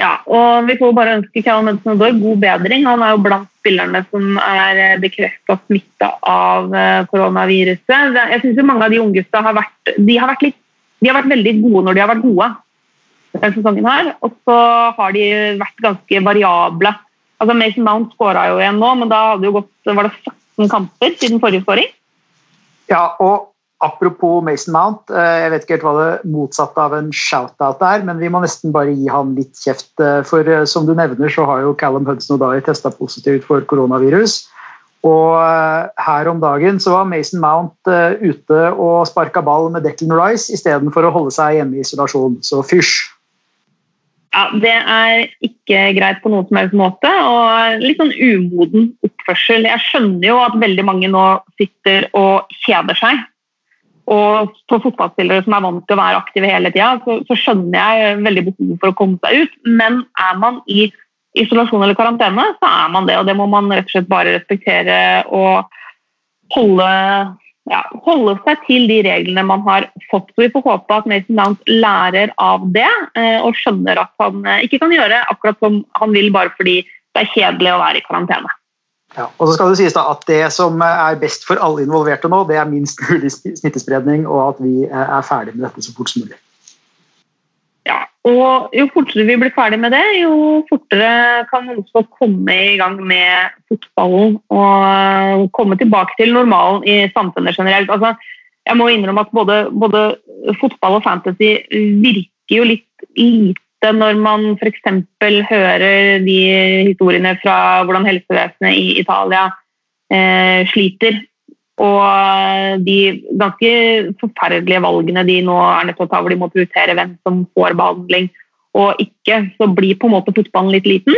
Ja, og vi får bare ønske Callum Hudson Odoi god bedring. Han er jo blant spillerne som er bekrefta smitta av eh, koronaviruset. Jeg synes mange av de unggutta har vært, de har vært, litt, de har vært veldig gode når de har vært gode denne sesongen her. Og så har de vært ganske variable. Altså Mason Mount skåra jo igjen nå, men da hadde jo gått var det 17 kamper siden forrige skåring. Ja, og apropos Mason Mount, eh, jeg vet ikke helt hva det motsatte av en shout-out er, men vi må nesten bare gi han litt kjeft. Eh, for eh, som du nevner, så har jo Callum Hudson Odai testa positivt for koronavirus. Og her om dagen så var Mason Mount ute og sparka ball med Declan Rice istedenfor å holde seg hjemme i isolasjon. Så fysj. Ja, Det er ikke greit på noen som helst måte, og litt sånn umoden oppførsel. Jeg skjønner jo at veldig mange nå sitter og kjeder seg. Og for fotballspillere som er vant til å være aktive hele tida, så, så, skjønner jeg veldig behov for å komme seg ut. Men er man i isolasjon eller karantene, så er man det. Og det må man rett og slett bare respektere og holde ja, holde seg til de reglene man har fått. Så vi får håpe at Mason Downs lærer av det eh, og skjønner at han eh, ikke kan gjøre akkurat som han vil bare fordi det er kjedelig å være i karantene. Ja, og så skal det sies da at Det som er best for alle involverte nå, det er minst mulig smittespredning, og at vi eh, er ferdig med dette så fort som mulig. Og jo fortere vi blir ferdig med det, jo fortere kan vi også komme i gang med fotballen og komme tilbake til normalen i samfunnet generelt. Altså, jeg må innrømme at både, både, fotball og fantasy virker jo litt lite når man f.eks. hører de historiene fra hvordan helsevesenet i Italia eh, sliter og de ganske forferdelige valgene de nå er nødt til å ta, hvor de må prioritere hvem som får behandling og ikke, så blir på en måte fotballen litt liten.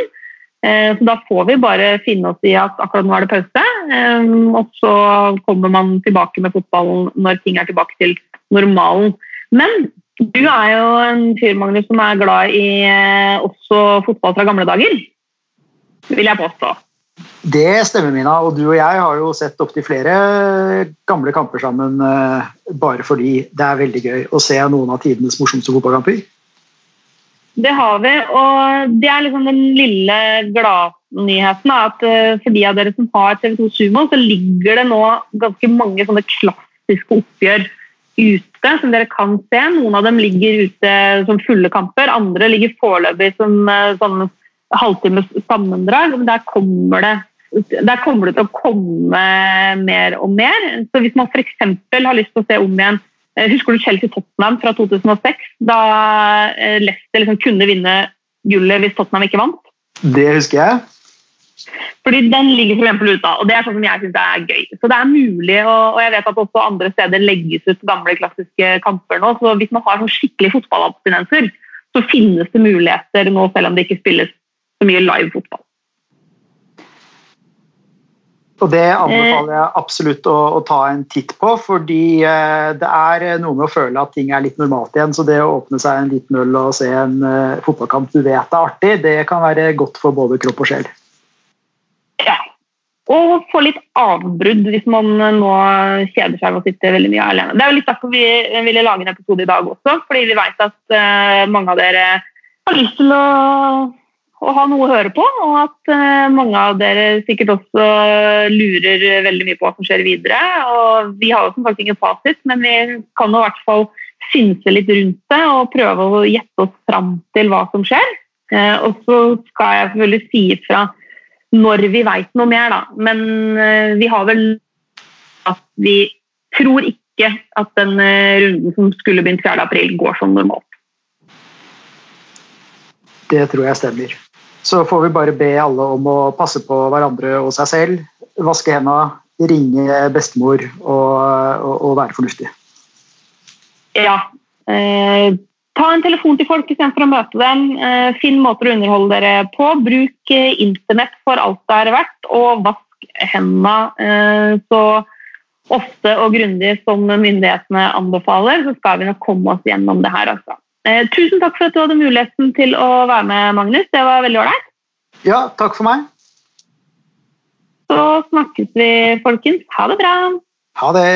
Eh, så da får vi bare finne oss i at akkurat nå er det pause, eh, og så kommer man tilbake med fotballen når ting er tilbake til normalen. Men du er jo en fyr Magnus, som er glad i eh, også fotball fra gamle dager, vil jeg påstå. Det stemmer, Mina. Og du og jeg har jo sett opptil flere gamle kamper sammen uh, bare fordi det er veldig gøy å se noen av tidenes morsomste fotballkamper. Det har vi, og det er liksom den lille gladnyheten. At uh, for de av dere som har TV2 Sumo, så ligger det nå ganske mange sånne klassiske oppgjør ute som dere kan se. Noen av dem ligger ute som fulle kamper, andre ligger foreløpig som sånn halvtimes sammendrag. Der kommer det der kommer det til å komme mer og mer. Så Hvis man f.eks. har lyst til å se om igjen eh, Husker du Chelsea Tottenham fra 2006? Da eh, Leicester liksom kunne vinne gullet hvis Tottenham ikke vant? Det husker jeg. Fordi Den ligger for eksempel ute, og det er sånn som jeg syns er gøy. Så det er mulig, og jeg vet at også andre steder legges ut gamle, klassiske kamper nå. Så hvis man har sånn skikkelig fotballabstinenser, så finnes det muligheter nå, selv om det ikke spilles så mye live fotball. Og Det anbefaler jeg absolutt å, å, ta en titt på, fordi eh, det er noe med å føle at ting er litt normalt igjen. Så det å åpne seg en liten øl og se en uh, fotballkamp du vet er artig, det kan være godt for både kropp og sjel. Ja, og få litt avbrudd hvis man nå kjeder seg og sitter veldig mye alene. Det er jo litt derfor vi ville lage en episode i dag også, fordi vi vet at uh, mange av dere har lyst til å å ha noe å høre på, og at uh, mange av dere sikkert også lurer veldig mye på hva som skjer videre. og Vi har jo som sagt ingen fasit, men vi kan jo i hvert fall synse litt rundt det og prøve å gjette oss fram til hva som skjer. Uh, og så skal jeg selvfølgelig si ifra når vi veit noe mer, da. Men uh, vi har vel at vi tror ikke at den eh, runden som skulle begynt 4. april, går som normalt. Det tror jeg stemmer. Så får vi bare be alle om å passe på hverandre og seg selv. Vaske hendene, ringe bestemor og, og, og være fornuftig. Ja. Eh, ta en telefon til folk istedenfor å møte dem. Eh, finn måter å underholde dere på. Bruk eh, internett for alt det er verdt, og vask hendene eh, så ofte og grundig som myndighetene anbefaler. Så skal vi nok komme oss gjennom det her. Altså. Eh, tusen takk for at du hadde muligheten til å være med, Magnus. Det var veldig ålreit. Ja, takk for meg. Så snakkes vi, folkens. Ha det bra. Ha det.